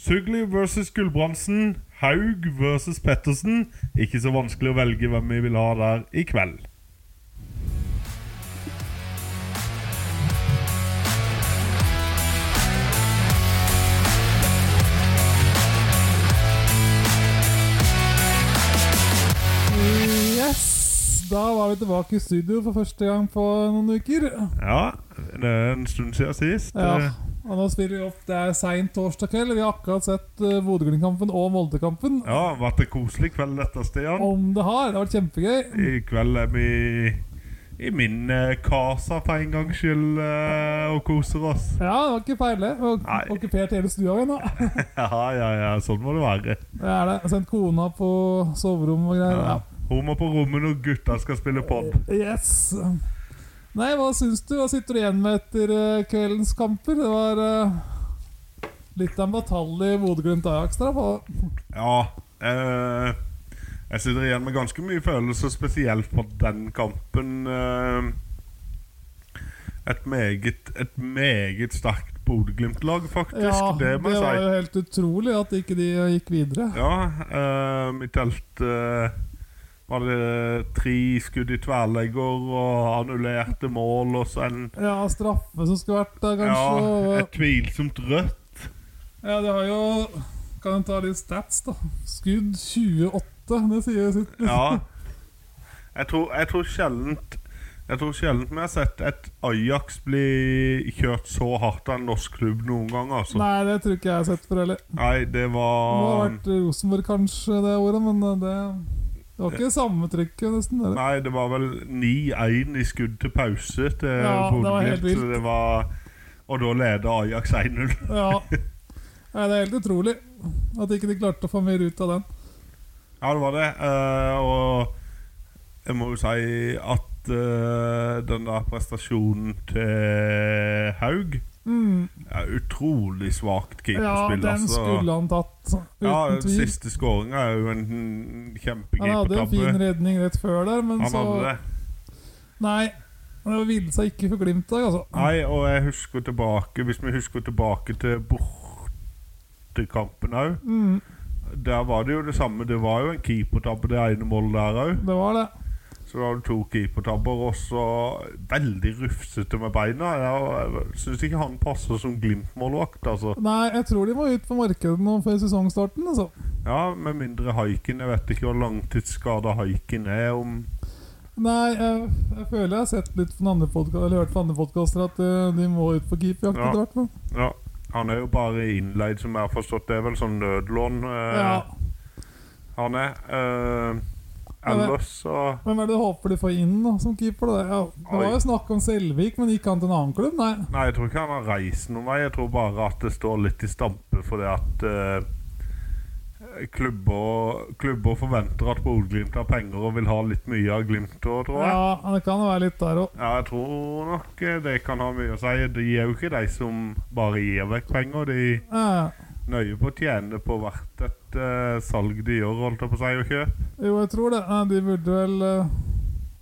Sugli versus Gulbrandsen. Haug versus Pettersen. Ikke så vanskelig å velge hvem vi vil ha der i kveld. Yes! Da var vi tilbake i studio for første gang på noen uker. Ja, det er en stund siden sist. Ja. Og nå spiller vi opp Det er seint torsdag kveld. Vi har akkurat sett uh, Bodø-Glimt-kampen og Molde-kampen. Ja, Vært en koselig kveld dette, Stian. Om det har. Det har vært kjempegøy. I kveld er vi i min eh, casa for en gangs skyld uh, og koser oss. Ja, det var ikke feil, det. Har okkupert hele stua ennå. nå. Ja, ja, ja, sånn må det være. Det er det. Sendt kona på soverommet og greier. Ja. Ja. Hun må på rommet når gutta skal spille pod. Yes. Nei, hva syns du? Hva sitter du igjen med etter eh, kveldens kamper? Det var uh, litt av en batalje i Bodø-Glimt-Ajax der. Ja. Eh, jeg sitter igjen med ganske mye følelser, spesielt på den kampen. Eh, et meget Et meget sterkt Bodø-Glimt-lag, faktisk. Ja, det det var si. jo helt utrolig at ikke de eh, gikk videre. Ja, uh, mitt telte eh, Var det tre skudd i tverrlegger og annullerte mål, og så en Ja, straffe som skulle vært der, kanskje. Ja, et tvilsomt rødt. Ja, det har jo Kan en ta litt stats, da. Skudd 28, det sier jo sitt. Ja. Jeg tror, jeg tror sjeldent Jeg tror sjelden vi har sett et Ajax bli kjørt så hardt av en norsk klubb noen gang. Altså. Nei, det tror ikke jeg har sett før heller. Nei, det var... Det må ha vært Rosenborg kanskje det året, men eh, det, det var ikke samme trykket, nesten. Eller? Nei, det var vel 9-1 i skudd til pause til Ja, det var helt vilt. det var- Og da leder Ajax 1-0. Ja. Nei, det er helt utrolig at ikke de klarte å få mer ut av den. Ja, det var det. Uh, og jeg må jo si at uh, den der prestasjonen til Haug Mm. Ja, utrolig svakt Ja, den altså. skulle han tatt, uten Ja, den tvil. siste skåringa er jo en Han hadde en fin redning rett før der, men Han så hadde det. Nei. Det ville seg ikke for Glimt der, altså. Nei, og jeg husker tilbake Hvis vi husker tilbake til bortekampen òg, Mm, der var det jo det samme. Det var jo en keepertabbe, det ene målet der òg. det var det. Så da har du to keepertabber, og så veldig rufsete med beina. Jeg syns ikke han passer som Glimt-målvakt, altså. Nei, jeg tror de må ut på markedet nå før sesongstarten, altså. Ja, med mindre haiken. Jeg vet ikke hvor langtidsskada haiken er. Om Nei, jeg, jeg føler jeg har sett litt fra andre podcast, eller hørt fra andre podkaster at eh, de må ut på keeperjakt Ja. etter hvert. Ja, han er jo bare innleid, som jeg har forstått. Det er vel sånn nødlån eh, Ja. han er. Eh, ellers så Hvem er det du håper de får inn da, som keeper? Da? Ja, det var jo snakk om Selvik, men gikk han til en annen klubb? Nei. Nei, jeg tror ikke han har reist noen vei. Jeg tror bare at det står litt i stampe fordi at eh, klubber, klubber forventer at Bodø-Glimt har penger og vil ha litt mye av Glimt òg, tror jeg. Ja, det kan jo være litt der òg. Ja, jeg tror nok eh, det kan ha mye å si. De er jo ikke de som bare gir vekk penger. De Ja, er nøye på å tjene på hvert et uh, salg de gjør, holdt jeg på å si, og kjøp. jo, jeg tror det. Nei, de burde vel uh,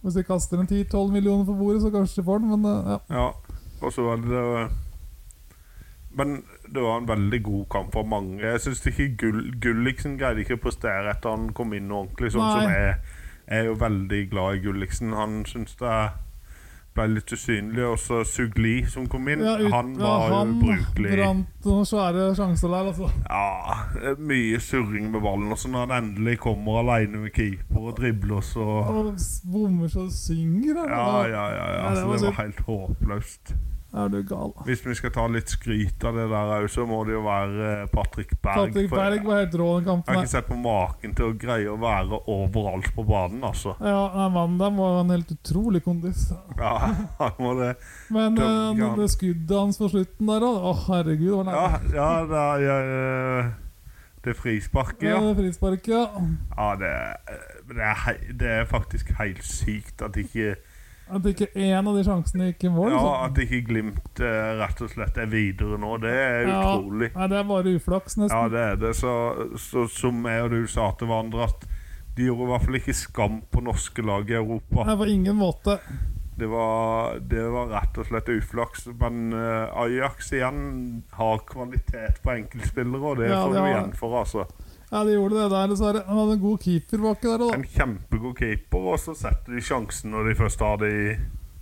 Hvis de kaster en 10-12 millioner på bordet, så kanskje de får den, men uh, ja. Ja, og så var det Men det var en veldig god kamp for mange. Jeg syns ikke Gull, Gulliksen greide ikke å prestere etter han kom inn ordentlig, sånn som Nei. jeg. Jeg er jo veldig glad i Gulliksen. Han syns det ble litt usynlig. Og så Sugli, som kom inn, ja, ut- han ja, han ubrukelig. brant noen svære sjanser der, altså. Ja, mye surring med ballen. Og så når han endelig kommer alene med keeper og dribler, så bommer så synger. eller? Ja, ja, ja. ja. Altså, det var var helt håpløst. Er du gal? Hvis vi skal ta litt skryt av det der òg, så må det jo være eh, Patrick Berg. Patrick Berg var helt rå den Jeg kampen. har her. ikke sett på maken til å greie å være overalt på banen, altså. Ja, nei, mannen der var en helt utrolig kondis. Ja, han må det. Men Døm- eh, det skuddet hans på slutten der òg Å, herregud. Det var Ja, ja det er ja, eh, Det frisparket, Ja, ja. det frisparket, ja. ja det, det, er, det er faktisk helt sykt at ikke At ikke én av de sjansene gikk i mål. Ja, at ikke Glimt eh, rett og slett er videre nå. Det er Ja. utrolig. Nei, det er bare uflaks, nesten. Ja, det er det. Så, så som jeg og du sa til hverandre, at de gjorde i hvert fall ikke skam på norske lag i Europa. Nei, på ingen måte. Det var, det var rett og slett uflaks. Men eh, Ajax igjen har kvalitet på enkeltspillere, og det Ja, får du igjen for, altså. Ja, de gjorde det der, dessverre. Han hadde en god keeper baki der da. En kjempegod keeper, og så setter de sjansen når de først har i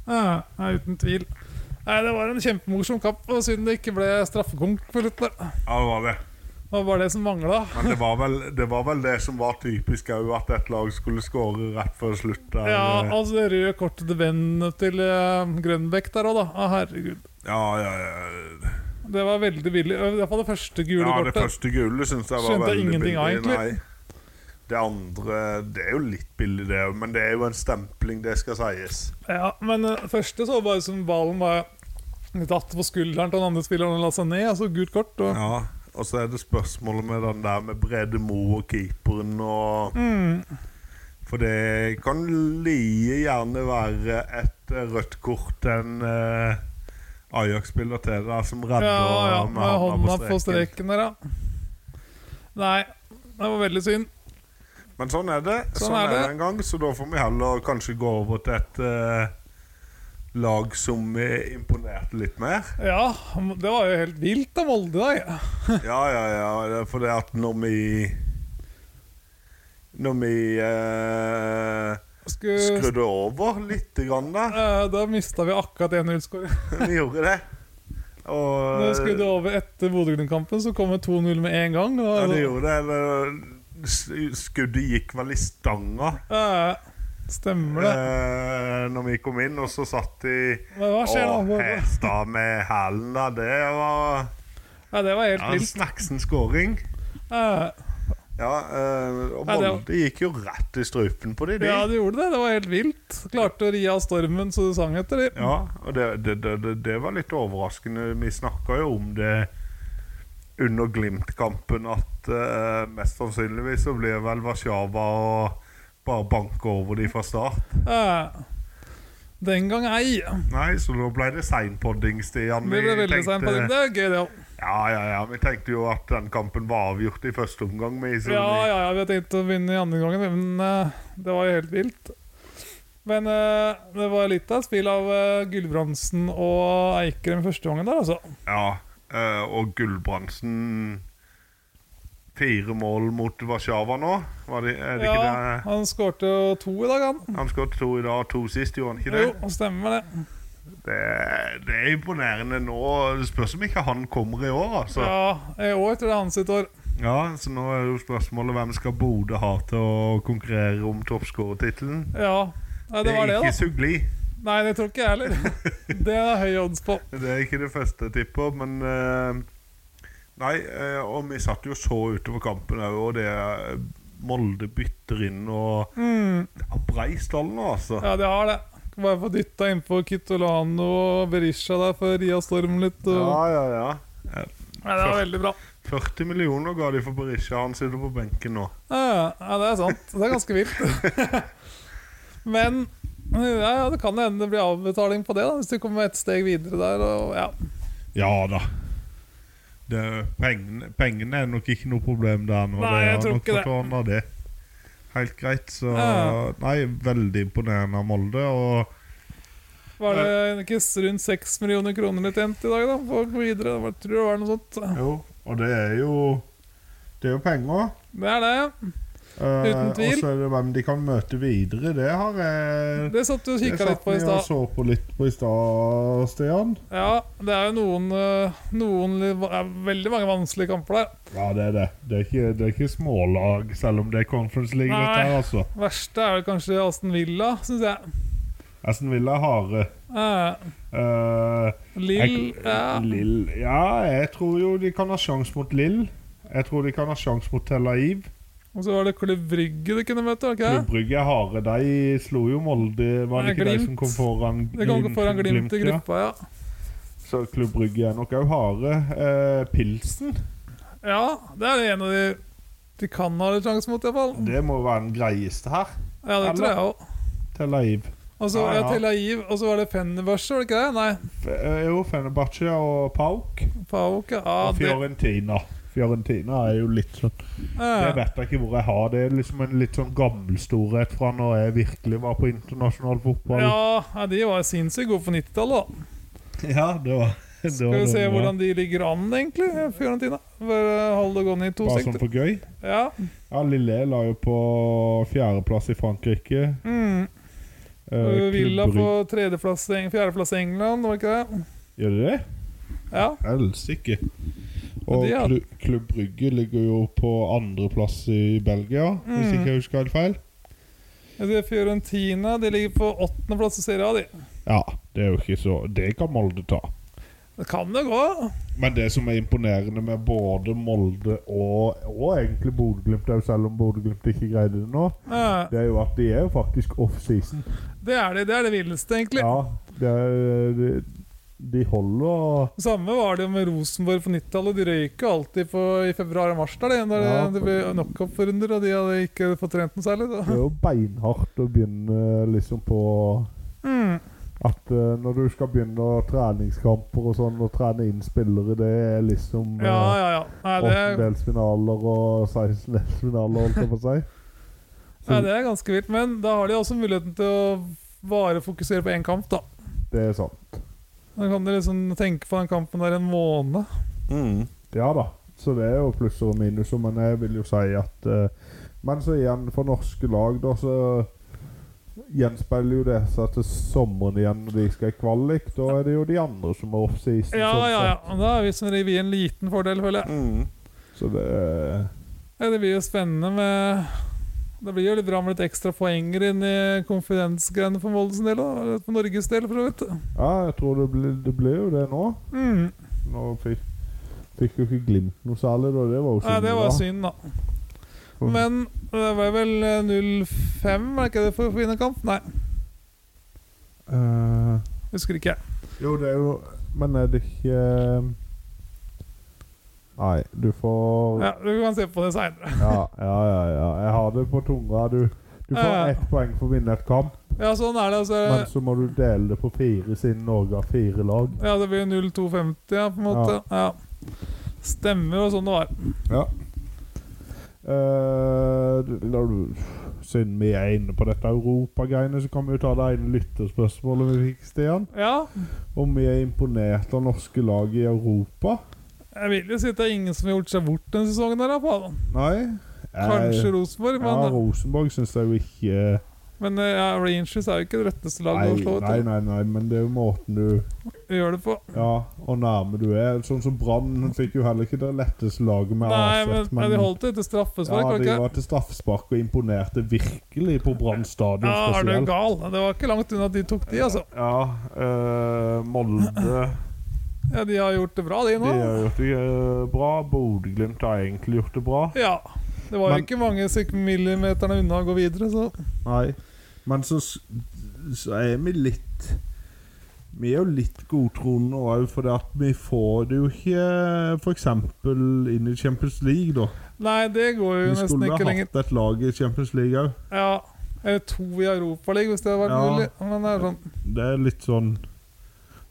Ja, uten tvil. Nei, Det var en kjempemorsom kamp, og synd det ikke ble straffekonk på slutten. Ja, det var det. Det var bare det som mangla. Men det var vel det, var vel det som var typisk òg, at et lag skulle skåre rett før slutt. Der. Ja, altså det røde kortet til vennen til uh, Grønbekk der òg, da. Å, herregud. ja, ja, ja. Det var veldig billig. I hvert fall det første gule ja det første gule synes jeg var Skjønte veldig ingenting av, egentlig. Nei. Det andre Det er jo litt billig, det òg, men det er jo en stempling, det skal sies. Ja, men uh, første så bare som ballen var tatt på skulderen til den andre spilleren og la seg ned. Altså gult kort. Og, Ja, og så er det spørsmålet med den der med Brede Mo og keeperen og mm, For det kan like gjerne være et eh, rødt kort enn eh, Ajax-spiller til der som redder ja, ja, med med hånda på streken. der, ja. Nei, det var veldig synd. Men sånn er det. Sånn Sånn, er det en gang, så da får vi heller kanskje gå over til et uh, lag som vi imponerte litt mer. Ja, det var jo helt vilt av Molde i dag. Ja, ja, ja. For det at når vi Når vi eh, Skulle, skrudde over litt grann der eh, da mista vi akkurat 1-0-skåring. Vi gjorde det. Og Når vi skrudde over etter Bodø-Glimt-kampen, så kom det 2-0 med en gang. Og... Ja, det gjorde det. Eller, Skuddet gikk vel i stanga Eh, stemmer det. eh, når vi kom inn, og så satt de og hesta med hælen der. Det var Ja, det var helt ja, vilt. snacksen scoring. Eh, Ja, eh, og Molde gikk jo rett i strupen på de, de. ja, de gjorde det. Det var helt vilt. Klarte å ri av stormen så det sang etter dem. Ja, og det, det, det, det, var litt overraskende. Vi snakka jo om det under Glimt-kampen, at uh, mest sannsynligvis så blir vel Warszawa å bare banke over de fra start. Ja. den gang ei. Nei, så da ble det seinpodding, Stian. Det ble veldig det. Det er gøy, det òg. Ja, ja, ja. Vi tenkte jo at den kampen var avgjort i første omgang. Med så Ja, ja, ja, vi har tenkt å vinne i andre omgang men uh, det var jo helt vilt. Men uh, det var litt av spill av uh, Gulbrandsen og Eikrem i første gangen der, altså. ja og Gulbrandsen Fire mål mot Warszawa nå. Var det, er det ikke Ja, det? han skårte to i dag, han. Han skårte to i dag, to sist, gjorde han ikke det? Jo, stemmer det. Det, det er imponerende nå. Det spørs om ikke han kommer i år, altså. Ja, i år jeg det hans sitt år. Ja, så nå er jo spørsmålet hvem skal Bodø ha til å konkurrere om toppskårertittelen? Ja, Nei, det er det, ikke. Sugli. Nei, det tror ikke jeg heller. Det er høy odds på. Det er ikke det første jeg tipper, men eh, Nei, eh, og vi satt jo så utover kampen òg, og det Molde bytter inn og Mm. Det er brei stall nå, altså. Ja, det har det. Bare få dytta innpå Kitolano og Berisha der for å ri av stormen litt. Og... Ja, ja, ja. ja, det var veldig bra. 40 millioner ga de for Berisha. Han sitter på benken nå. Ja, ja, det er sant. Det er ganske vilt. Men ja, ja, det kan hende det blir avbetaling på det, da hvis de kommer et steg videre der. Og, ja. Ja da. Det, pengene, pengene er nok ikke noe problem der nå. Nei, jeg tror ikke det. Helt greit. Så Ja. Nei, veldig imponerende av Molde. Og Var det ikke rundt 6 millioner kroner de tjente i dag, da? For å gå videre? Jeg tror det var noe sånt. jo, og det er jo Det er jo penger. Det er det. Eh, Uten tvil. Og så er det hvem de kan møte videre. Det har jeg Det satt du og kikka litt på i stad. så på litt på i stad, Stian. Ja, det er jo noen, øh, noen er veldig mange vanskelige kamper der. Ja, det er det. Det er ikke, det er ikke smålag, selv om det er Conference League. Nei. Dette altså. Verste er vel kanskje Aston Villa, syns jeg. Aston Villa er harde. Eh, Eh, Lill ja. Lill Ja, jeg tror jo de kan ha sjanse mot Lill. Jeg tror de kan ha sjanse mot Tel Aviv. Og så var det Klubb Brygge de kunne møte, det det? Klubb Brygge er harde. De slo jo Molde Var det ikke ikke de som kom foran Det kom foran Glimt i gruppa, ja. Så Klubb Brygge er nok òg harde. Eh, Pilsen, Ja, det er en av de de kan ha litt sjanse mot, iallfall. det må være den greieste her. Ja, det tror jeg òg. Tel Aviv. Og så Ja, ja. Og så var det Fenerbahçe, var det ikke det? Nei, F eh, jo, Fenerbahçe og Pauk. Pauk. Ja, og det, Fiorentina. Er jo litt sånn Det Eh, vet ikke hvor jeg har. Det er liksom en litt sånn gammel storhet fra når jeg virkelig var på internasjonal fotball. ja, de var sinnssykt gode på 90-tallet, da. Ja, det var det Skal vi det se hvordan de ligger an, egentlig, Fiorentina. Hold det gående i to Bare sånn for gøy. Ja. Ja, Lille la jo på fjerdeplass i Frankrike. Mm. Eh, Villa på tredjeplass, fjerdeplass i England, var ikke det? Gjør de det? Ja. Helsike. Og de har- Klubb Brygge ligger jo på andreplass i Belgia, hvis Mm. ikke jeg husker helt feil. Jeg er Fiorentina de ligger på åttendeplass i Serie A. De. Ja, det er jo ikke så Det kan Molde ta. Det kan det gå. Men det som er imponerende med både Molde og, og egentlig Bodø-Glimt, selv om Bodø-Glimt ikke greide det nå, ja. det er jo at de er jo faktisk off-season. Det er det, det er det villeste, egentlig. Ja, det er, de, de holder Samme var det jo med Rosenborg på 90-tallet. De røyk jo alltid på, i februar og mars. der det, Ja. det, ble knockout-runder, og de hadde ikke fått trent noe særlig. Det er jo beinhardt å begynne liksom på Mm. At uh, når du skal begynne treningskamper og sånn, og trene inn spillere, det er liksom Ja, ja, ja. Nei, det, er- åttendelsfinaler og 16-delsfinaler, holdt jeg på å si. Så nei, det er ganske vilt. Men da har de også muligheten til å bare fokusere på én kamp, da. det er sant. Da kan du liksom tenke på den kampen der en måned. Ja da. Så det er jo plusser og minuser, men jeg vil jo si at uh, Men så igjen, for norske lag, da, så gjenspeiler jo det seg til sommeren igjen når de skal i kvalik. Da er det jo de andre som er off-season. Ja, sånn ja, ja. Da er vi som regel i en liten fordel, føler jeg. Så det uh, Ja, det blir jo spennende med Det blir jo litt bra med litt ekstra poenger inn i konfidensgreiene for Moldes del, da. For Norges del, for så vidt. Ja, jeg tror det blir, det ble jo det nå. Mm. Nå fikk, fikk jo ikke Glimt noe særlig, da. Det var jo Nei, synd. det var da. synd, da. Men det var vel eh, 0-5, er det ikke det, for å vinne kamp? Nei, Uh, husker ikke. jo, det er jo Men er det ikke Nei, du får Ja, Du kan se på det seinere. Ja, ja, ja. ja. Jeg har det på tunga. Du, du får Ja. ett poeng for å vinne et kamp, Ja, sånn er det. Altså, men så må du dele det på fire, siden Norge har fire lag. ja, det blir 0-2-50, ja, på en måte. Ja. Stemmer jo sånn det var. Ja. Uh, du- siden vi er inne på dette europagreiene, så kan vi jo ta det ene lytterspørsmålet vi fikk, Stian. Ja, Om vi er imponert av norske lag i Europa? Jeg vil jo si at det er ingen som har gjort seg bort denne sesongen. her, da, på. Nei. Kanskje Rosenborg, men Ja, Rosenborg syns jeg jo ikke men eh, ja, Rangers er jo ikke det retteste nei, å slå ut. nei, nei, nei, men det er jo måten du Gjør det på. Ja, og nærme du er. Sånn som Brann fikk jo heller ikke det letteste laget med Nei, men, men, de holdt det til straffespark, ja, de var til straffespark og imponerte virkelig på Brann stadion Ja, er du spesielt. gal? Det var ikke langt unna at de tok de, altså. Ja, øh, Molde Ja, De har gjort det bra, de nå. De har gjort det eh, bra. Bodø-Glimt har egentlig gjort det bra. Ja. Det var Men- ikke mange millimeterne unna å gå videre, så Nei, men så, så er vi litt Vi er jo litt godtroende òg, for at vi får det jo ikke f.eks. inn i Champions League, da. Nei, det går jo Vi nesten ikke lenger. Vi skulle hatt et lag i Champions League òg. Ja, Eller to i Europaligaen, hvis det hadde vært Ja. mulig. Men det er sånn Det er litt sånn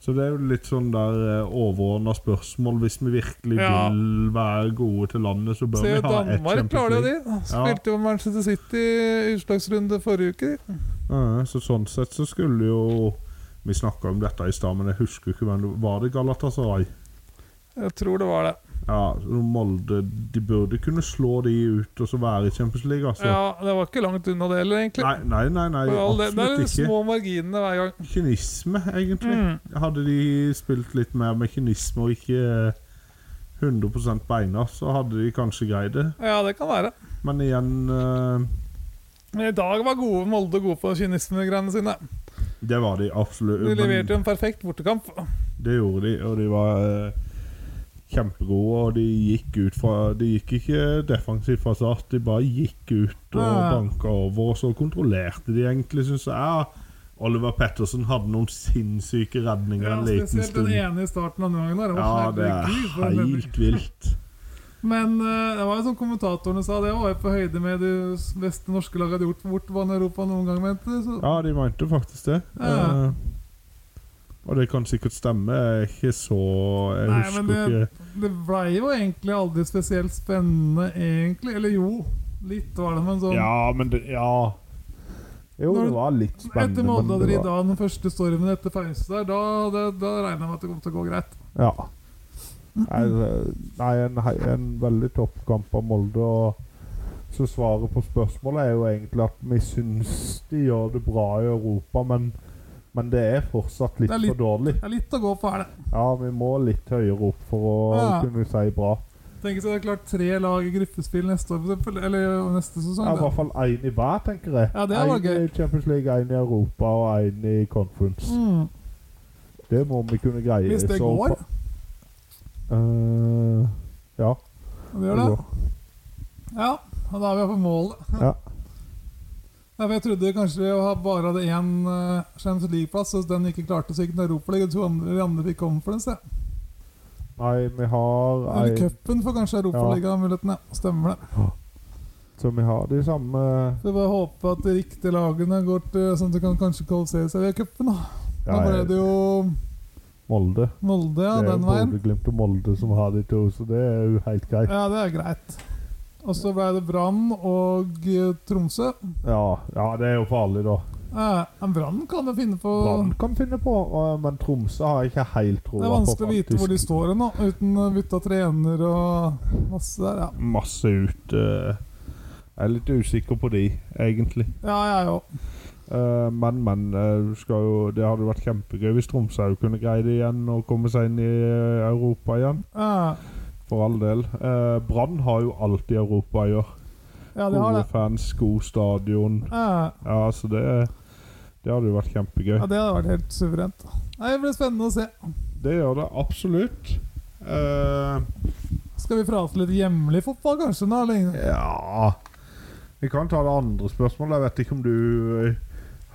Så det er jo litt sånn der overordna spørsmål. Hvis vi virkelig Ja. vil være gode til landet, så bør Se vi ha ett Danmark Champions klarer jo de. Spilte jo Manchester City utslagsrunde forrige uke. Ja, så sånn sett så skulle jo Vi snakka om dette i stad, men jeg husker ikke hvem det var. det Galatasaray? Jeg tror det var det. Ja, Molde De burde kunne slå de ut og så være i Champions League, altså. Ja, Det var ikke langt unna det heller, egentlig. Nei, nei, nei, nei absolutt all det er de små marginene hver gang. Kynisme, egentlig. Mm. Hadde de spilt litt mer med kynisme og ikke 100% beina, så hadde de kanskje greid det. Ja, det kan være. Men igjen uh... I dag var gode Molde gode på kynismegreiene sine. Det var de absolutt. De men leverte en perfekt bortekamp. det gjorde de, og de var eh, kjempegode. Og de gikk ut fra De gikk ikke defensivt fra start, de bare gikk ut og Ja. banka over. Og så kontrollerte de egentlig, syns jeg. Ja, Oliver Petterson hadde noen sinnssyke redninger Ja, en liten stund. spesielt den ene i starten av denne gangen. der. Ja, det er helt vilt. Men uh, det var jo som kommentatorene sa, det var jo på høyde med det beste norske laget hadde gjort på bortebane i Europa noen gang, mente de. Ja, de mente faktisk det. Ja. Eh, Og det kan sikkert stemme. Jeg er ikke så Jeg Nei, husker men det- ikke Det blei jo egentlig aldri spesielt spennende, egentlig. Eller jo, litt var det, men sånn Ja, men det Ja. Jo, Når- det var litt spennende. Etter men Molde det i var- dag, den første stormen etter pause der, da, da, da regner jeg med at det kommer til å gå greit. Ja. Nei, en, en veldig toppkamp av Molde. Og så svaret på spørsmålet er jo egentlig at vi syns de gjør det bra i Europa, men, men det er fortsatt litt, Det er litt- for dårlig. Det er litt å gå for, er det. Ja, vi må litt høyere opp for å Ja. kunne si bra. Tenk at det er klart tre lag i gruppespill neste år, for eksempel. Eller neste sesong. Ja, I hvert fall én i hver, tenker jeg. Ja, det er. En i Champions League, én i Europa og én i Conference. Mm. Det må vi kunne greie. Hvis det så går. Eh, ja. Det gjør det. Ja, da er vi på målet. Ja. Ja, for jeg trodde kanskje vi bare hadde én Champions League-plass, og den ikke klarte så gikk den Europaligaen. To andre, de andre fikk conference. Ja. Nei, vi har Eller en- cupen får kanskje Europaliga-mulighetene. Stemmer det. Så vi har de samme Så bare håper at de riktige lagene går til sånn at de kan kanskje kvalifisere seg via cupen. da. ja, Nå ble det jo Molde. Molde, ja, det er den jo veien. Bodø-Glimt og Molde som har de to, så det er jo helt greit. Ja, det er greit. Og så ble det Brann og eh, Tromsø. Ja, ja det er jo farlig, da. Eh, Brann kan jo finne på Brann kan finne på, men Tromsø har jeg ikke helt troa Det er vanskelig å vite hvor de står ennå, uten bytta trener og masse der. Ja, Masse ut. eh, jeg er litt usikker på de, egentlig. ja jeg òg. Uh, men, men. Uh, jo, det hadde vært kjempegøy hvis Tromsø kunne greie det igjen og komme seg inn i Europa igjen. Eh, For all del. Eh, Brann har jo alt i Europa å gjøre. ja, de har Gode det. fans, god stadion. Eh, Ja, så det, det hadde jo vært kjempegøy. ja, det hadde vært helt suverent. Nei, Det blir spennende å se. Det gjør det absolutt. Eh, Skal vi prate litt hjemlig fotball, kanskje? nå, eller? ja Vi kan ta det andre spørsmålet. Jeg vet ikke om du eh,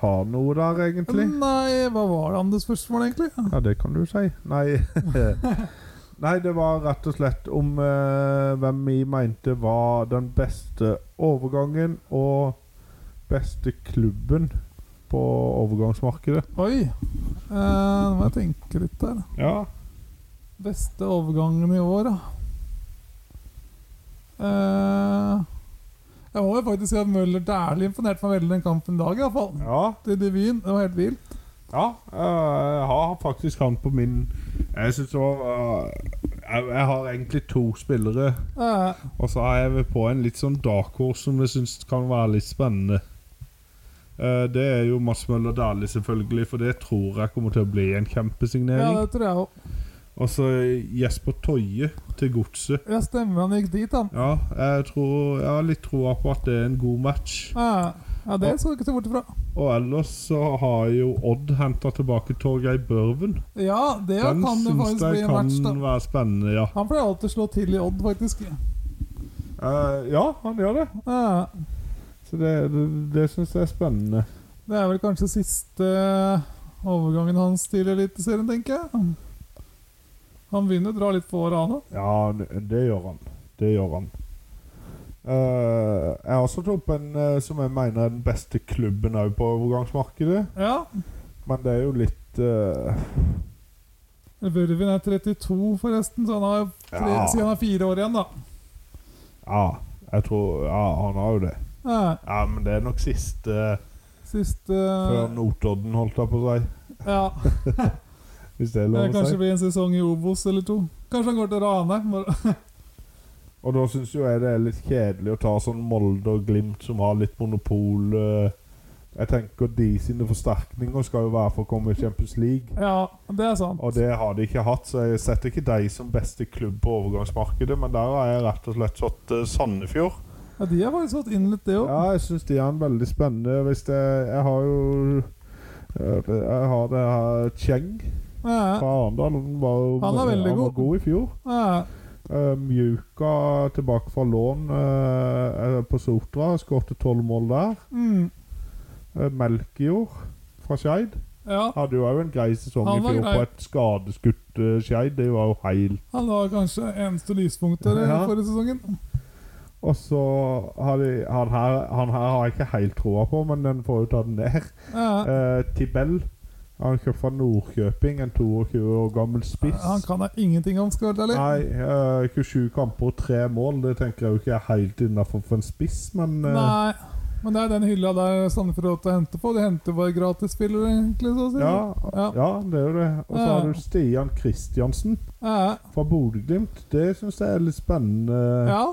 har noe der, egentlig? Nei, hva var det andre spørsmål, egentlig? Ja, det kan du si. Nei Nei, det var rett og slett om eh, hvem vi mente var den beste overgangen og beste klubben på overgangsmarkedet. Oi. Eh, nå må jeg tenke litt der. Ja. Beste overgangen i år, da. Eh, jeg må jo faktisk si at Møller Dæhlie imponerte meg veldig den kampen i dag, iallfall. Ja, Til debuten. Det var helt vilt. Ja eh, jeg har faktisk han på min Jeg syns det jeg, jeg har egentlig to spillere. Ja. Og så er jeg på en litt sånn dark horse som jeg syns kan være litt spennende. Eh, det er jo Mads Møller Dæhlie, selvfølgelig, for det tror jeg kommer til å bli en kjempesignering. ja, det tror jeg òg. Og så Jesper Toje til Godset. Ja, stemmer han gikk dit, han. Ja, jeg tror Jeg har litt troa på at det er en god match. Ja, ja, det skal du ikke se bort ifra. Og ellers så har jo Odd henta tilbake Torgeir Børven. Ja, det Den kan det faktisk bli en kan match, da. være spennende, ja. Han pleier alltid å slå til i Odd, faktisk. Uh, ja, han gjør det. Eh, Så det, det, det syns jeg er spennende. det er vel kanskje siste overgangen hans til Eliteserien, tenker jeg. Han begynner å dra litt på året, han òg. Ja, det det gjør han. Det gjør han. Uh, jeg har også tatt opp en eh, som jeg mener er den beste klubben òg på overgangsmarkedet. Ja. Men det er jo litt uh... Børvin er 32, forresten, så han har tre, Ja. siden han er fire år igjen, da. Ja, jeg tror Ja, han har jo det. Ja, Ja, men det er nok siste siste før Notodden, holdt jeg på å si. Ja. Hvis det er lov å kanskje si. blir en sesong i Obos eller to. Kanskje han går til Rane. Og da syns jo jeg det er litt kjedelig å ta sånn Molde og Glimt som har litt monopol. eh. Jeg tenker de sine forsterkninger skal jo være for å komme i Champions League. Ja, det er sant. Og det har de ikke hatt, så jeg setter ikke de som beste klubb på overgangsmarkedet. Men der har jeg rett og slett satt eh, Sandefjord. Ja, De har faktisk fått inn litt, det òg. Ja, jeg syns de er en veldig spennende Hvis det Jeg har jo eh, Jeg har det her Cheng. Fra Arendal. Han var Han er veldig han var god. god i fjor. Ja. Uh, Mjuka tilbake fra lån uh, på Sotra. Skåret tolv mål der. Mm. Uh, Melkejord fra Skeid ja. hadde jo òg en grei sesong i fjor på et skadeskutt uh, Skeid. Det var jo helt Han var kanskje eneste lyspunktet i Ja. forrige sesongen. Og så har de han her, han her har jeg ikke helt troa på, men den får jo ta den ned. Ja. Uh, Tibel Han kjøpt fra Nordkjøping, en 22 år gammel spiss. Han kan jeg ingenting om, skal jeg. Nei, eh, 27 kamper og 3 mål. Det tenker jeg jo ikke er helt innafor for en spiss, men eh, Nei, men det er den hylla der Sandefjord råd til på. De henter bare gratisspillere, egentlig. si. ja, Ja. ja, det er jo det. Og så Ja. har du Stian Kristiansen Ja, fra Bodø-Glimt. Det syns jeg er litt spennende. ja.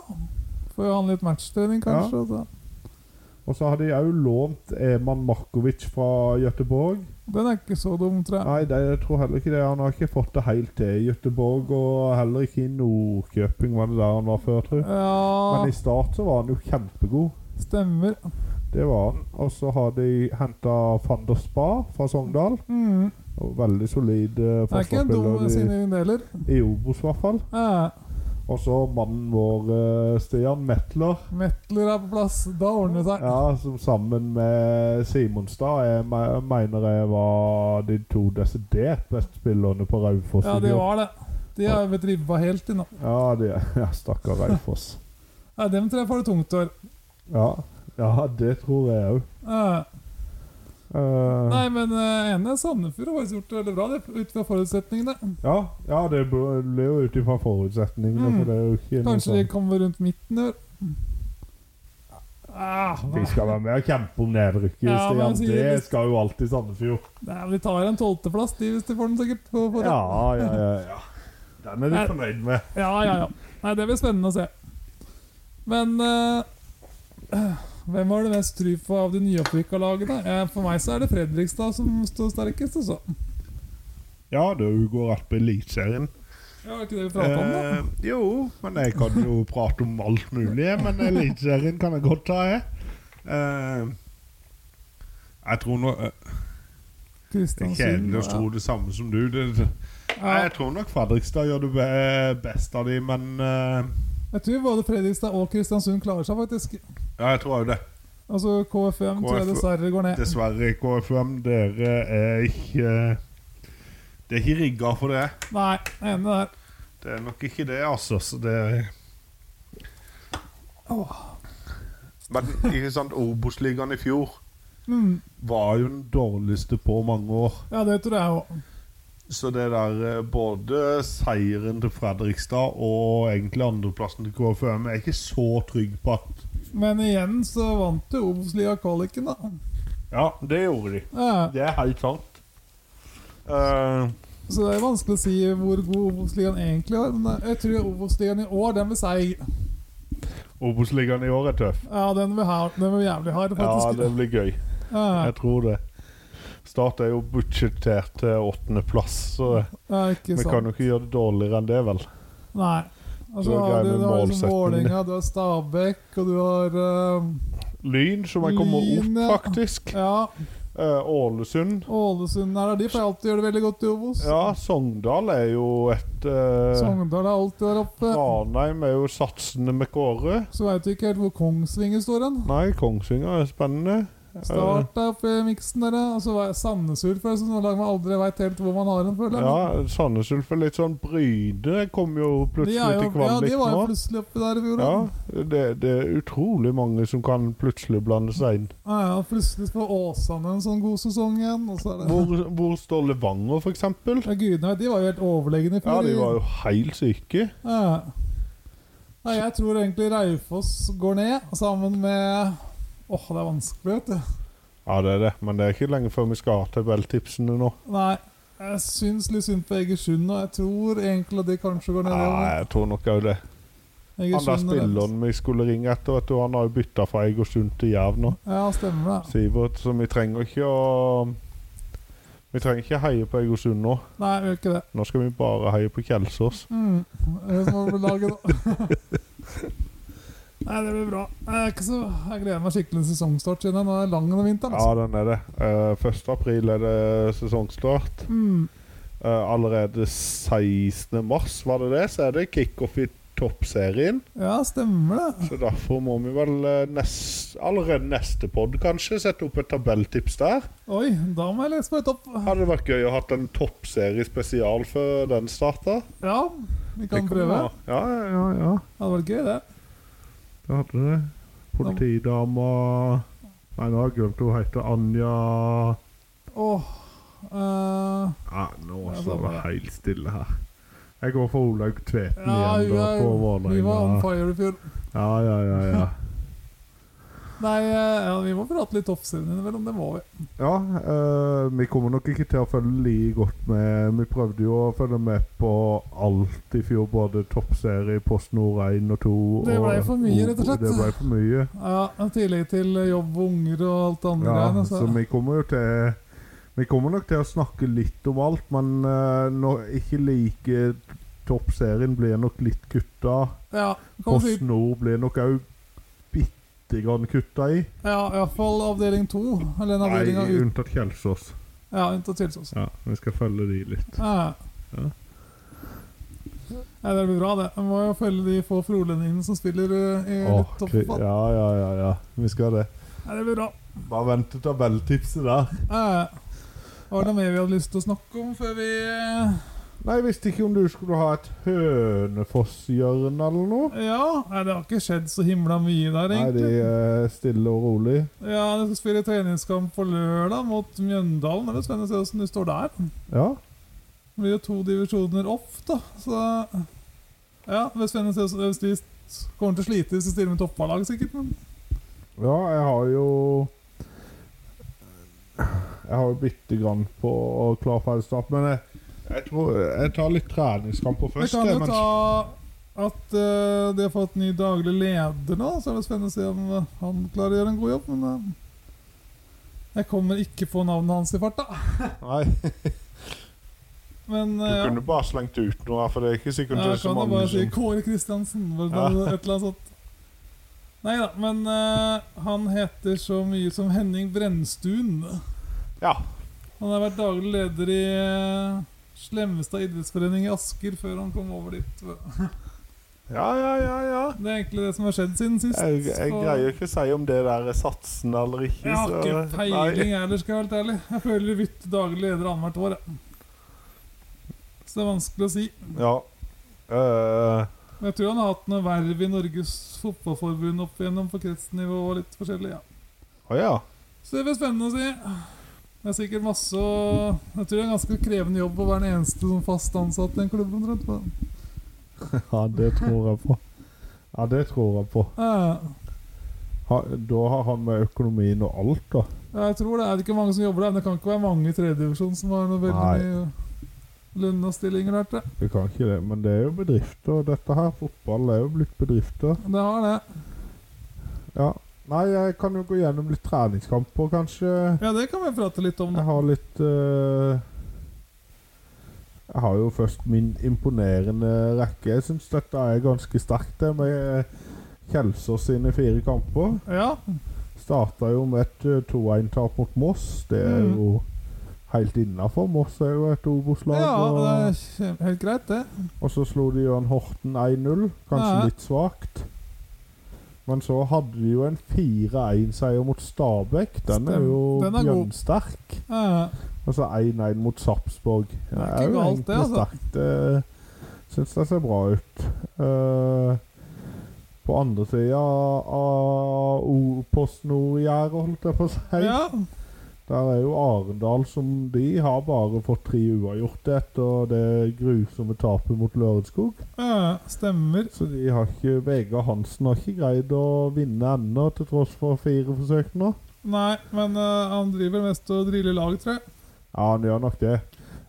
Får jo han litt matchtrening, kanskje. altså. Og så har de òg lånt Eman Markovic fra Gøteborg. Den er ikke så dum, tror jeg. Nei, det, jeg tror heller ikke det. Han har ikke fått det helt til i Gøteborg, og heller ikke i Nordkjøping, var det der han var før, tror jeg. Ja, Men i start så var han jo kjempegod. stemmer. Det var han. Og så har de henta Fander Spa fra Sogndal. Mm. Veldig solid uh, Det er ikke en dum forsvarsspiller signering, heller. i Obos, i hvert fall. Ja. Og så mannen vår, eh, Stian Metler. Metler er på plass. Da ordner det seg. Ja, som sammen med Simonstad jeg me- mener jeg var de to desidert beste spillerne på Raufoss. Ja, det var det. De har blitt ribba helt inn nå. Ja, de, ja stakkar Raufoss. Ja, dem tror jeg får det tungt i år. Ja, ja, det tror jeg òg. Ja. Nei, men uh, ene Sandefjord har faktisk gjort det veldig bra, det, ut fra forutsetningene. ja, ja, det ble jo ut ifra forutsetningene. Mm. For Kanskje de sånn kommer rundt midten i år. Ah, Vi skal være med og kjempe om nedrykket, Ja, Stian. Det de skal jo alltid Sandefjord. nei, de tar en tolvteplass, de, hvis de får den sikkert. På, på Ja, ja, ja, ja. Den er du fornøyd med. ja, ja, ja. Nei, det blir spennende å se. Men eh, hvem har det mest tru på av de nyopprykka lagene? Eh, for meg så er det Fredrikstad som står sterkest. Altså. Ja, det går rett på Eliteserien. Ja, var ikke det vi prata om, da? Eh, jo, men jeg kan jo prate om alt mulig. Men Eliteserien kan jeg godt ta, jeg. Eh, jeg tror nå eh, Det er Kristiansund. kjedelig å tro det samme som du. Det, det, Nei, jeg tror nok Fredrikstad gjør det be best av de, men eh, jeg tror både Fredrikstad og Kristiansund klarer seg, faktisk. Ja, jeg tror òg det. Altså KFM tror jeg dessverre går ned. Dessverre, KFM, dere er ikke Det er ikke rigga for det. Nei, jeg er enig der. Det er nok ikke det, altså. Så det Åh. Men ikke sant, Obos-ligaen i fjor Mm. var jo den dårligste på mange år. Ja, det tror jeg òg. Så det der eh, Både seieren til Fredrikstad og egentlig andreplassen til KFM er jeg ikke så trygg på at Men igjen så vant jo Obos-lia kvaliken, da. Ja, det gjorde de. Ja, Det er helt sant. Uh, så det er vanskelig å si hvor god Obos-ligaen egentlig er. Men jeg tror Obos-ligaen i år, den vil si Obos-ligaen i år er tøff. Ja, den vil, ha, den vil jævlig hard, Ja, faktisk. det blir gøy. Ja, Jeg tror det. Start er jo budsjettert til åttendeplass, så ja, vi sant. kan jo ikke gjøre det dårligere enn det, vel. Nei. Og du er har du, du har liksom. Vålerenga, du har Stabæk, og du har uh, Lyn, som jeg kommer Lyn, opp, faktisk. Ja, Uh, Ålesund. Ålesund her. De pleier alltid å gjøre det veldig godt i Obos. Ja, Sogndal er jo et uh, Sogndal er alltid der oppe. Ranheim er jo satsende med Kåre. Så veit du ikke helt hvor Kongsvinger står hen. Nei, Kongsvinger er spennende. Start er oppe i miksen der, og så var Sandnes Ulf, er sånn lag man aldri veit helt hvor man har den, føler jeg. Ja, Sandnes Ulf er litt sånn Bryne kom jo plutselig jo, til ja, de var jo nå. plutselig oppi der i fjor. Ja, det, det er utrolig mange som kan plutselig blande seg inn. Ja, ja, plutselig får Åsane en sånn god sesong igjen. Og så det Hvor, hvor står Levanger, for eksempel? ja, Gudene de var jo helt overlegne i Ja, de var jo helt syke. Ja. Nei, jeg tror egentlig Raufoss går ned, sammen med Åh, det er vanskelig, vet du. Ja, det er det, men det er ikke lenge før vi skal ha tabelltipsene nå. Nei, jeg syns litt synd på Egersund, og jeg tror egentlig at de kanskje går ned. Ja, jeg tror nok òg det. Han der er- spilleren vi skulle ringe etter, vet du, han har jo bytta fra Egersund til Jerv nå. Ja, stemmer det. Sivert, så vi trenger ikke å Vi trenger ikke heie på Egersund nå. Nei, vi gjør ikke det. Nå skal vi bare heie på Kjelsås. Mm. Det må lage. Nei, det blir bra. Jeg, så, jeg gleder meg skikkelig til sesongstart siden den er lang denne vinteren. Ja, Altså. den er det. Eh, 1. april er det sesongstart. Mm. Eh, allerede 16. mars, var det det, så er det kickoff i toppserien. Ja, stemmer det. Så derfor må vi vel eh, nest, allerede neste pod kanskje sette opp et tabelltips der. Oi, da må jeg lese på et opp. Hadde det vært gøy å ha en toppserie spesial før den starta. Ja, vi kan prøve. Ja, ja, ja. Det hadde vært gøy, det. Det hadde det. Politidama Nei, nå har jeg glemt hva hun heter. Anja Åh, uh, Ja, nå står det helt stille her. Jeg går for Olaug Tveten ja, igjen, da, på vi var on fire i fjor. Ja, ja, ja. ja. Nei, eh, ja, vi må prate litt toppserien innimellom. Det må vi. Ja, eh, vi kommer nok ikke til å følge like godt med. Vi prøvde jo å følge med på alt i fjor, både toppserie, Post Nord 1 og 2. Det ble for mye, rett og slett. Det ble for mye. Ja, I tillegg til jobb og unger og alt det andre Ja, greiene. så Så. vi kommer jo til Vi kommer nok til å snakke litt om alt, men uh, no, ikke like Toppserien blir nok litt kutta. Ja, Post Nord blir nok òg grann kutta i. ja, iallfall avdeling to. Eller en Nei, avdeling av ut... unntatt Kjelsås. Ja, unntatt Kjelsås. Ja, vi skal følge de litt. Ja. Ja. Nei, det blir bra, det. Vi må jo følge de få frolendingene som spiller eh, i Åh, toppfotball. ja, ja, ja, ja. Vi skal det. Nei, det blir bra. Bare vent til tabelltipset der. Ja. Var det noe mer vi hadde lyst til å snakke om før vi eh, Nei, Jeg visste ikke om du skulle ha et Hønefoss-hjørne eller noe. Ja, nei, det har ikke skjedd så himla mye der, egentlig. Nei, de er stille og rolig. Ja, De skal spille treningskamp på lørdag mot Mjøndalen. Det blir spennende å se åssen de står der. Ja. Det blir jo to divisjoner off, da. Så ja, det blir spennende å se hvis de kommer til å slite hvis de stiller med toppballag, sikkert. Men Ja, jeg har jo Jeg har jo bitte grann på klar ferdig start, men jeg, jeg tror jeg tar litt treningskamper først. først. kan jo jeg, ta at uh, de har fått ny daglig leder nå, så er det spennende å se om eh, han klarer å gjøre en god jobb. Men eh, jeg kommer ikke på navnet hans i farta. Nei, Men du eh, ja. kunne bare slengt ut noe for det er ikke sikkert Ja, det er så kan jo mange bare si Kåre Kristiansen. Ja. Et eller annet sånt. Nei da, men uh, han heter så mye som Henning Brennstuen. Ja. Han har vært daglig leder i uh, Slemmestad idrettsforening i Asker før han kom over dit. Ja, ja, ja, ja. Det er egentlig det som har skjedd siden sist. Jeg, jeg Så- greier ikke å si om det der er satsen eller ikke. Jeg har ikke peiling heller, skal jeg være helt ærlig. Jeg føler vi bytter daglig leder annethvert år. Ja. Så det er vanskelig å si. Ja. Uh... Jeg tror han har hatt noe verv i Norges Fotballforbund opp igjennom på kretsnivå og litt forskjellig. ja. Å ja. Så det blir spennende å si. Det er sikkert masse Jeg tror det er en ganske krevende jobb å være den eneste som fast ansatt i en klubb. Ja, det tror jeg på. Ja, det tror jeg på. Ja, Ha, da har han med økonomien og alt, da. Ja, jeg tror det er ikke mange som jobber der, men det kan ikke være mange i tredjedivisjon som har noe veldig mye lønn og stillinger der. Til. Det kan ikke det, men det er jo bedrifter. Dette her, fotball er jo blitt bedrifter. Det har det. Ja. Nei, jeg kan jo gå gjennom litt treningskamper, kanskje. Ja, det kan vi prate litt om. Jeg har litt uh, Jeg har jo først min imponerende rekke. Jeg syns dette er ganske sterkt, det, med Kjelsås sine fire kamper. Ja, Starta jo med et eh, 2-1-tap mot Moss. Det er Mm. jo helt innafor. Moss er jo et Obos-lag. ja det er helt greit, det. Og så slo de Jørn Horten 1-0. Kanskje Ja. litt svakt. Men så hadde de jo en 4-1-seier mot Stabæk. Den er jo den er bjørnsterk. Ja, Og så 1-1 mot Sarpsborg. Det er jo galt, egentlig det, altså. sterkt. Det syns det ser bra ut. Eh, på andre sida av O- Post Nord-gjerdet, holdt jeg på å si. ja. Der er jo Arendal som de har bare fått tre uavgjorte etter det grusomme tapet mot Lørenskog. ja, stemmer. Så de har ikke Vegard Hansen har ikke greid å vinne ennå, til tross for fire forsøk nå. Nei, men uh, han driver mest og driller lag, tror jeg. Ja, han gjør nok det.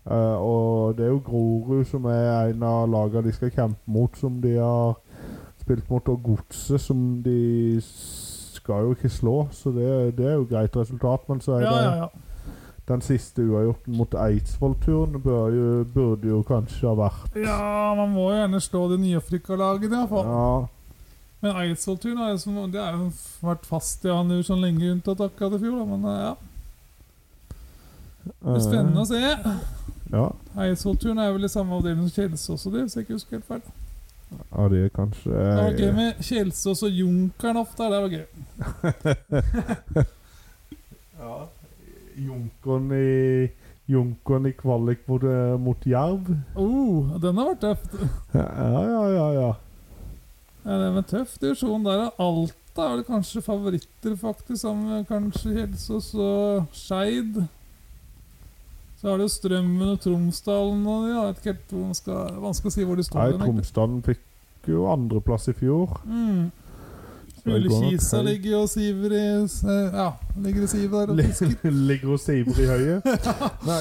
Uh, og det er jo Grorud som er en av lagene de skal kjempe mot, som de har spilt mot, og Godset som de skal jo ikke slå, så det, det er jo greit resultat. Men så er Ja, det ja, ja. den siste uavgjorten mot Eidsvoll-turen burde jo kanskje ha vært Ja, man må jo gjerne slå de nyopprykka-lagene, iallfall. Ja, Men Eidsvoll-turen har jo det vært fast i annen sånn lenge, unntatt akkurat i fjor. da, Men eh, ja, det blir spennende å se. Ja, Eidsvoll-turen er vel i samme avdeling som Kjelsås og det, hvis jeg ikke husker helt feil. Ja det er kanskje Det var gøy med Kjelsås og Junkeren ofte. Det var gøy. Ja. Junkeren i Junkeren i kvalik mot, eh, mot Jerv. Oh, den har vært tøff. Ja, ja, ja. ja. Ja, det en tøff divisjon der. Alta er vel kanskje favoritter, faktisk, sammen med kanskje Kjelsås og Skeid. Så er det jo Strømmen og Tromsdalen og Jeg vet ikke helt hvor man skal, vanskelig å si hvor de står. Nei. Tromsdalen fikk jo andreplass i fjor. Mm. Høyt. ligger og siver i Ja, ligger og siver der og fisker. Ligger og siver i høyet. Nei.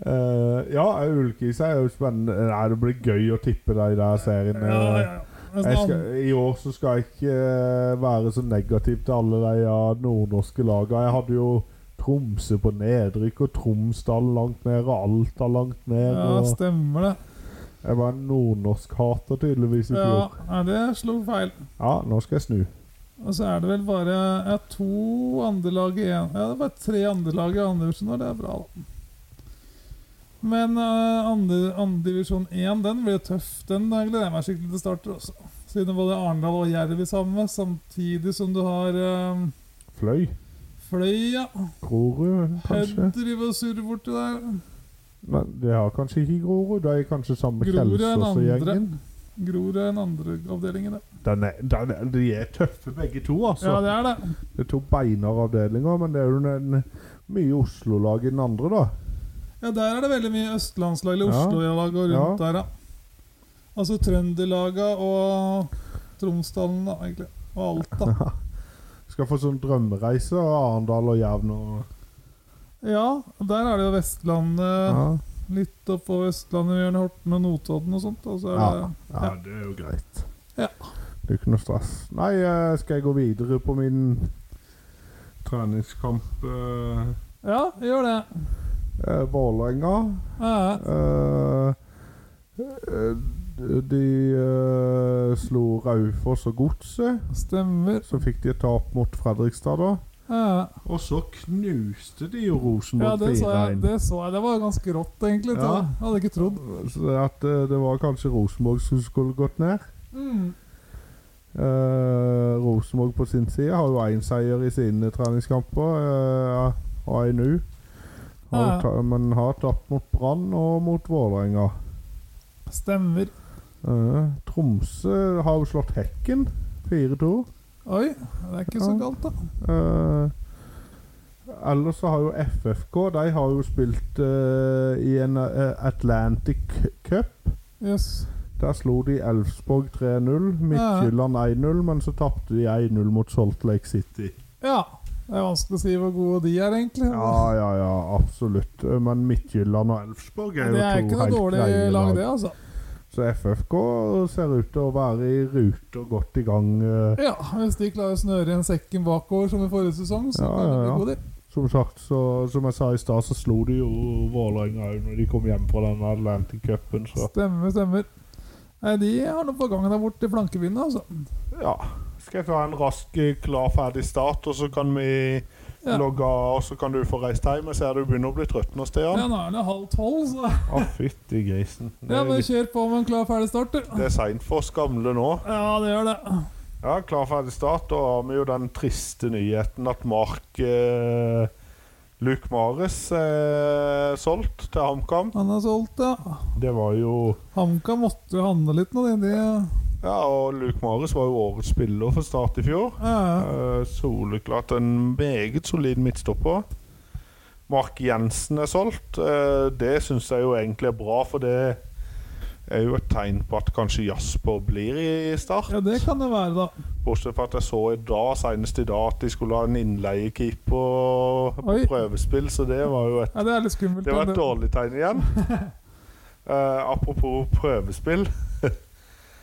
uh, ja, Ullkisa er jo spennende. Nei, Det blir gøy å tippe de der seriene. Ja, ja, ja. Sånn skal, I år så skal jeg ikke eh, være så negativ til alle de ja, nordnorske lagene. Jeg hadde jo Tromsø på nedrykk, og Tromsdal langt ned, og Alta langt ned. Ja, Og stemmer det. jeg var en nordnorsk-hater tydeligvis i Ja, fjor. Ja, det slo feil. Ja, nå skal jeg snu. Og så er det vel bare ja, to andrelag igjen. Ja, det er bare tre andrelag i andre divisjon, og det er bra, da. Men uh, andredivisjon andre divisjon 1, den blir tøff. Den eh, gleder jeg meg skikkelig til starter også. Siden både Arendal og Jerv er sammen, samtidig som du har uh, Fløy. Fløya. Grorud, kanskje. Driver og surrer borti der. Men det har kanskje ikke Grorud. Det er kanskje samme den. Kjelsås-gjengen. Grorud er den andre avdelingen, ja. Den den De er tøffe begge to, altså. Ja, det er det. Det er to beinharde avdelinger, men det er jo en, mye Oslo-lag i den andre, da. Ja, der er det veldig mye østlandslag eller Oslo-lag og rundt der, ja. Altså Trønderlaga og Tromsdalen, da, egentlig. Og Alta. Skal få sånn drømmereise av Arendal og Jævn og Ja, der er det jo Vestlandet. Ja. Litt oppå Vestlandet, Jørn Horten og Notodden og sånt. Og så er Ja. det, ja, det er jo greit. Ja. Det er ikke noe stress. Nei, eh, skal jeg gå videre på min treningskamp eh, ja, gjør det. eh, Vålerenga. Ja, Uh, eh, de uh, slo Raufoss og Godset. stemmer. Så fikk de et tap mot Fredrikstad, da. Ja, Og så knuste de jo ja Rosenborg det, så jeg, 4-1. det så jeg. Det var ganske rått, egentlig. Ja. Jeg hadde ikke trodd. Så at eh, det var kanskje Rosenborg som skulle gått ned. Mm. Uh, Rosenborg på sin side har jo én seier i sine treningskamper, uh, og én nå. Har Ja. Men har tapt mot Brann og mot Vålerenga. Stemmer. Uh, Tromsø har jo slått Hekken 4-2. Oi, det er ikke så galt, da. Uh, ellers så har jo FFK De har jo spilt uh, i en Atlantic Cup. Yes. Der slo de Elfsborg 3-0, Midtjylland 1-0, men så tapte de 1-0 mot Salt Lake City. Ja. Det er vanskelig å si hvor gode de er, egentlig. Ja, ja, ja, absolutt. Men Midtjylland og Elfsborg er jo to helt greier det er ikke noe dårlig lag, det, altså. Så FFK ser ut til å være i rute og godt i gang. eh. Ja, Hvis de klarer å snøre igjen sekken bakover som i forrige sesong, så Ja, kan de bli gode, de. Som sagt, så, som jeg sa i stad, så slo de jo Vålerenga òg når de kom hjem fra den Atlantic Cupen, så Stemmer, stemmer. Nei, De har noe på gang der borte i flankevinnet, altså. ja. Skal jeg få en rask, eh, klar, ferdig start, og så kan vi Ja. logge av, og så kan du få reist hjem? Jeg ser du begynner å bli trøtt nå, Stian. Ja, nå er det halv tolv, så Å, fytti grisen. Det, Ja, men kjør på med en klar, ferdig start, du. det er seint for oss gamle nå. Ja, det gjør det. Ja, klar, ferdig start. Da har vi jo den triste nyheten at Mark eh, Luke Mares er solgt til HamKam. Han er solgt, ja. Det var jo HamKam måtte jo handle litt nå, de. de Ja, og Luke Marius var jo årets spiller for Start i fjor. ja. Uh, soleklart en meget solid midtstopper. Mark Jensen er solgt. Uh, det syns jeg jo egentlig er bra, for det er jo et tegn på at kanskje Jasper blir i Start. ja, det kan det være, da. Bortsett fra at jeg så i dag, senest i dag at de skulle ha en innleiekeeper på Oi. prøvespill, så det var jo et, Ja, Det skummelt. det var et dårlig tegn igjen. Uh, apropos prøvespill.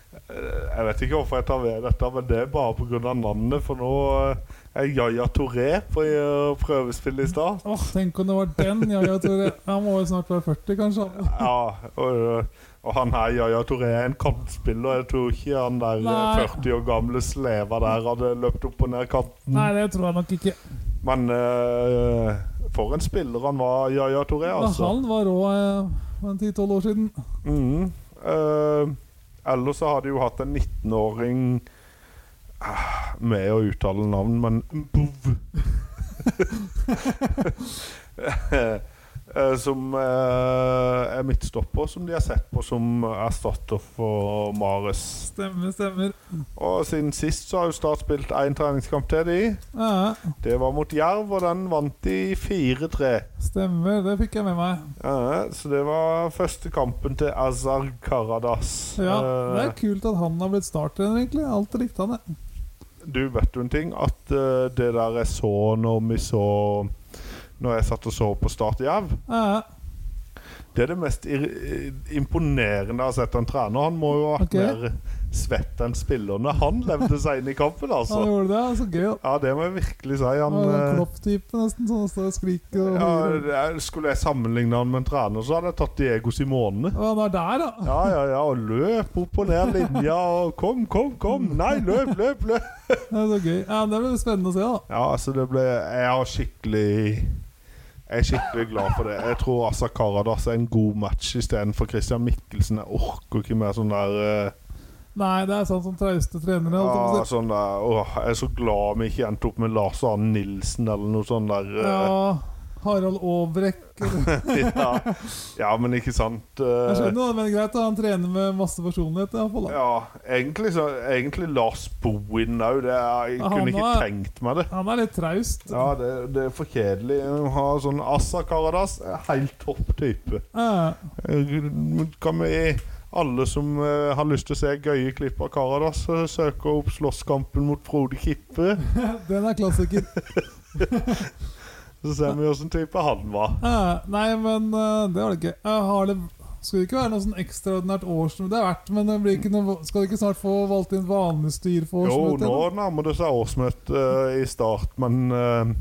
Eh, jeg vet ikke hvorfor jeg tar ved dette, men det er bare pga. navnet. For nå eh, er Jaja Touré på eh, prøvespill i stad. Åh, Tenk om det var den. Jaja Touré. Han må jo snart være 40, kanskje. Ja, og, og han her, Jaja Touré, er en kantspiller. Jeg tror ikke han der Nei. 40 år gamle sleva der hadde løpt opp og ned kanten. Nei, det tror jeg nok ikke. Men uh, for en spiller han var, Jaja Touré, Ja, altså. han var rå for en 10-12 år siden. Mhm. Eh, ellers så har de jo hatt en 19-åring ah, med å uttale navn, men Mbov. eh, som eh, er midtstopper, som de har sett på som erstatter for Mares. Stemmer, stemmer. Og siden sist så har jo Start spilt én treningskamp til, de. Ja, Det var mot Jerv, og den vant de 4-3. stemmer. Det fikk jeg med meg. Ja, så det var første kampen til Azar Karadas. Ja, Det er Eh, kult at han har blitt starttrener, egentlig. Alt likte han, det. du vet jo en ting, at eh, det der jeg så når vi så Når jeg satt og så på Start Jerv Ja, Det er det mest imponerende jeg har sett en trener. Han må jo ha vært Ok. mer svett enn spillerne. Han levde seg inn i kampen, han altså. gjorde det. Så gøy. da. Ja, det må jeg virkelig si. Han Han, en eh, klopp-type, nesten. Sånn står og skriker. Og ja, jeg- skulle jeg sammenligne han med en trener, så hadde jeg tatt Diego Simone. Og han er der, da. Ja, ja, ja, og løp opp og ned linja og kom, kom, kom! Nei, løp, løp, løp! Det er så gøy. Ja, Det blir spennende å se, da. Ja, altså, det ble Jeg har skikkelig Jeg er skikkelig glad for det. Jeg tror Asa Karadas er en god match istedenfor Christian Mikkelsen. Jeg orker ikke mer sånn der uh... Nei, det er sånn som trauste trenere. Ja, sånn der åh, Jeg er så glad vi ikke endte opp med Lars Arne Nilsen eller noe sånt der. Uh... Ja, Harald Aabrekk. ja. ja, men ikke sant Jeg eh, skjønner det, men greit. da, Han trener med masse personlighet. Ja, egentlig, så, egentlig Lars Bohin òg. Jeg Ja, kunne ikke er, tenkt meg det. Han er litt traust. Ja, det, det er for kjedelig å ha sånn Assa Karadas. er Helt topp type. Ja, Eh, Kan vi alle som eh, har lyst til å se gøye klipp av Karadas, eh, søke opp slåsskampen mot Frode Kippe? Den er klassiker. Så ser vi åssen type han var. Ja, nei, men eh, det var det ikke. Jeg har det skal det ikke være noe sånn ekstraordinært årsmøte? Det er verdt, men det blir noe, skal det ikke snart få valgt inn vanlig styr for årsmøtet? Jo, nå nærmer det seg årsmøte eh, i start, men uh,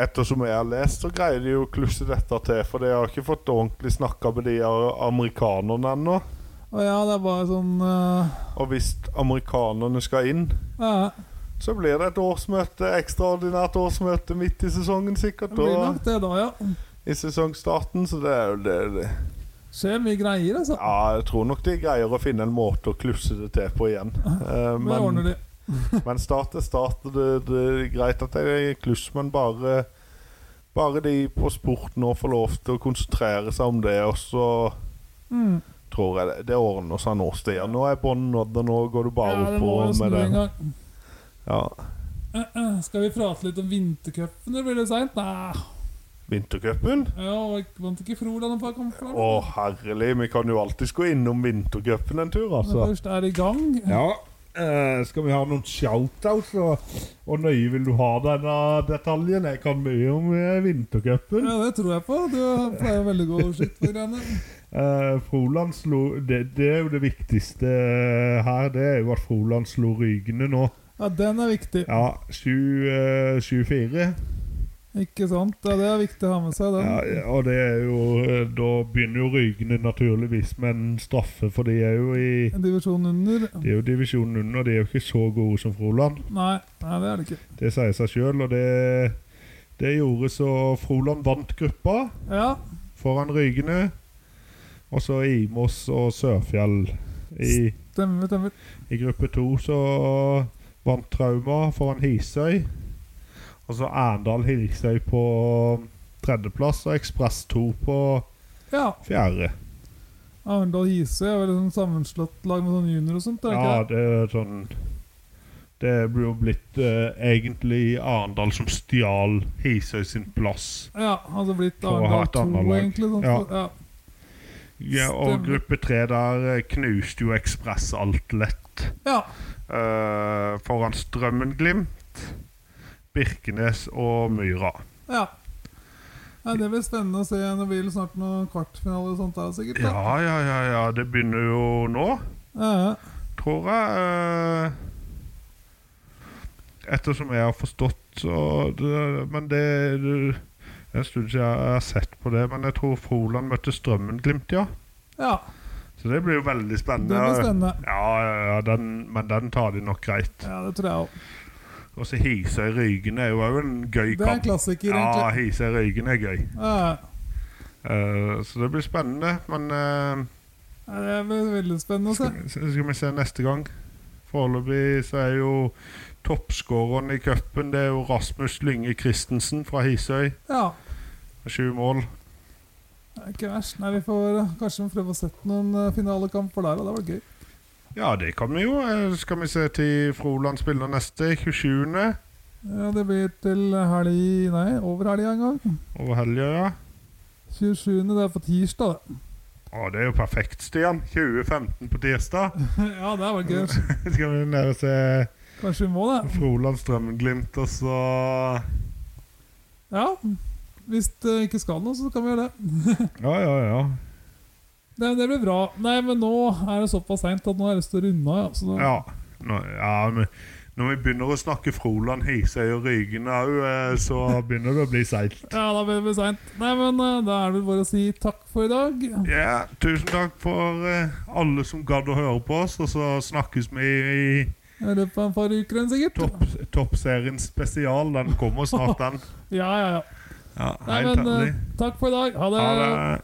ettersom jeg har lest, så greier de jo å klusse dette til. For de har ikke fått ordentlig snakka med de amerikanerne ennå. Og ja, det er bare sånn uh... Og hvis amerikanerne skal inn, Ja, så blir det et årsmøte, ekstraordinært årsmøte midt i sesongen, sikkert. det blir nok det da, ja. i sesongstarten, så det er jo det, det. Skjer mye greier, altså. Ja, jeg tror nok de greier å finne en måte å klusse det til på igjen. Eh, men, de. men start er start. Det, det er greit at det er kluss, men bare Bare de på sport nå får lov til å konsentrere seg om det, og så Mm. tror jeg det, det ordner seg nå, Stian. Nå er bånden nådd, og nå går du bare Ja, oppover med det. Ja. Eh, eh, Skal vi prate litt om vintercupen, eller blir det seint? Vintercupen? Ja, og vant ikke Froland et par kamper? Å, herlig. Vi kan jo alltids gå innom vintercupen en tur, Når altså. først er i gang. Ja. eh, skal vi ha noen shoutouts? Og, og nøye vil du ha denne detaljen? Jeg kan mye om uh, vintercupen. Ja, det tror jeg på. Du pleier veldig god oversikt på greiene. Eh, Froland slo det, det er jo det viktigste her. Det er jo at Froland slo Rygene nå. Ja, den er viktig. Ja, 7-4. Ikke sant? Ja, det er viktig å ha med seg, den. Ja, og det er jo eh, Da begynner jo Rygene naturligvis med en straffe, for de er jo i Divisjonen under. De er jo divisjonen under, og de er jo ikke så gode som Froland. Nei, nei, det er det ikke. Det sier seg sjøl, og det, det gjorde så Froland vant gruppa Ja, foran Rygene. Og så Imos og Sørfjell i, stemmer, stemmer. i gruppe to så vant Trauma foran Hisøy. Og så Arendal Hisøy på tredjeplass og Ekspress 2 på Ja. fjerde. Arendal Hisøy er vel sånn sammenslått lag med sånn junior og sånt? Er det Ja, ikke? det? er sånn Det blir jo blitt eh, egentlig Arendal som stjal Hisøy sin plass. Ja, altså blitt Arendal et 2, annet lag. egentlig. Sånn, Ja. for- ja. Ja, og gruppe tre der eh, knuste jo Ekspress alt lett. ja. uh, foran Strømmen-Glimt, Birkenes og Myra. ja. Nei, det blir spennende å se. Det blir snart noen kvartfinaler og sånt der, sikkert. da. Ja, ja, ja, ja. Det begynner jo nå, Ja. tror jeg. eh, ettersom jeg har forstått så det, Men det, det en stund siden jeg har sett på det, men jeg tror Froland møtte Strømmen-Glimt, ja. ja. Så det blir jo veldig spennende. Det blir spennende. Ja, ja, den, men den tar de nok greit. Ja, det tror jeg også. Og så Hisøy Rygen er jo òg en gøy kamp. Det er en klassiker, klassiker, Ja, egentlig. Hisøy Rygen er gøy. Ja. Uh, så det blir spennende. Men uh, Ja, det blir veldig spennende å se. skal, skal vi se neste gang. Foreløpig så er jo toppskåreren i cupen Det er jo Rasmus Lynge Christensen fra Hisøy. Ja. Sju mål. Det er ikke verst. Nei, vi får eh, kanskje prøve å sette noen eh, finalekamper der, og det var gøy. Ja, det kan vi jo. Eh, Skal vi se til Froland spiller neste 27. Ja, det blir til helg Nei, over helga en gang. over helga, ja. 27. Det er på tirsdag, det. Å, det er jo perfekt, Stian. 2015 på tirsdag. ja, det var gøy. Skal vi ned og se Kanskje vi må det. Froland Strømmenglimt, og så Ja. Hvis det ikke skal noe, så kan vi gjøre det. Ja, ja, ja. Nei, Det blir bra. Nei, men nå er det såpass seint at nå har jeg lyst til å runde av. Ja. Ja, nå, ja men når vi begynner å snakke Froland, Hisøy og Rygen òg, så begynner det å bli seint. ja, da blir det bli seint. Nei, men eh, da er det bare å si takk for i dag. Ja, tusen takk for eh, alle som gadd å høre på oss, og så snakkes vi i I løpet av et par uker enn sikkert. topp, Toppserien spesial. Den kommer snart, den. Ja, ja, ja. Ja, Nei, Helt men eh, takk for i dag. Ha det. Ha det.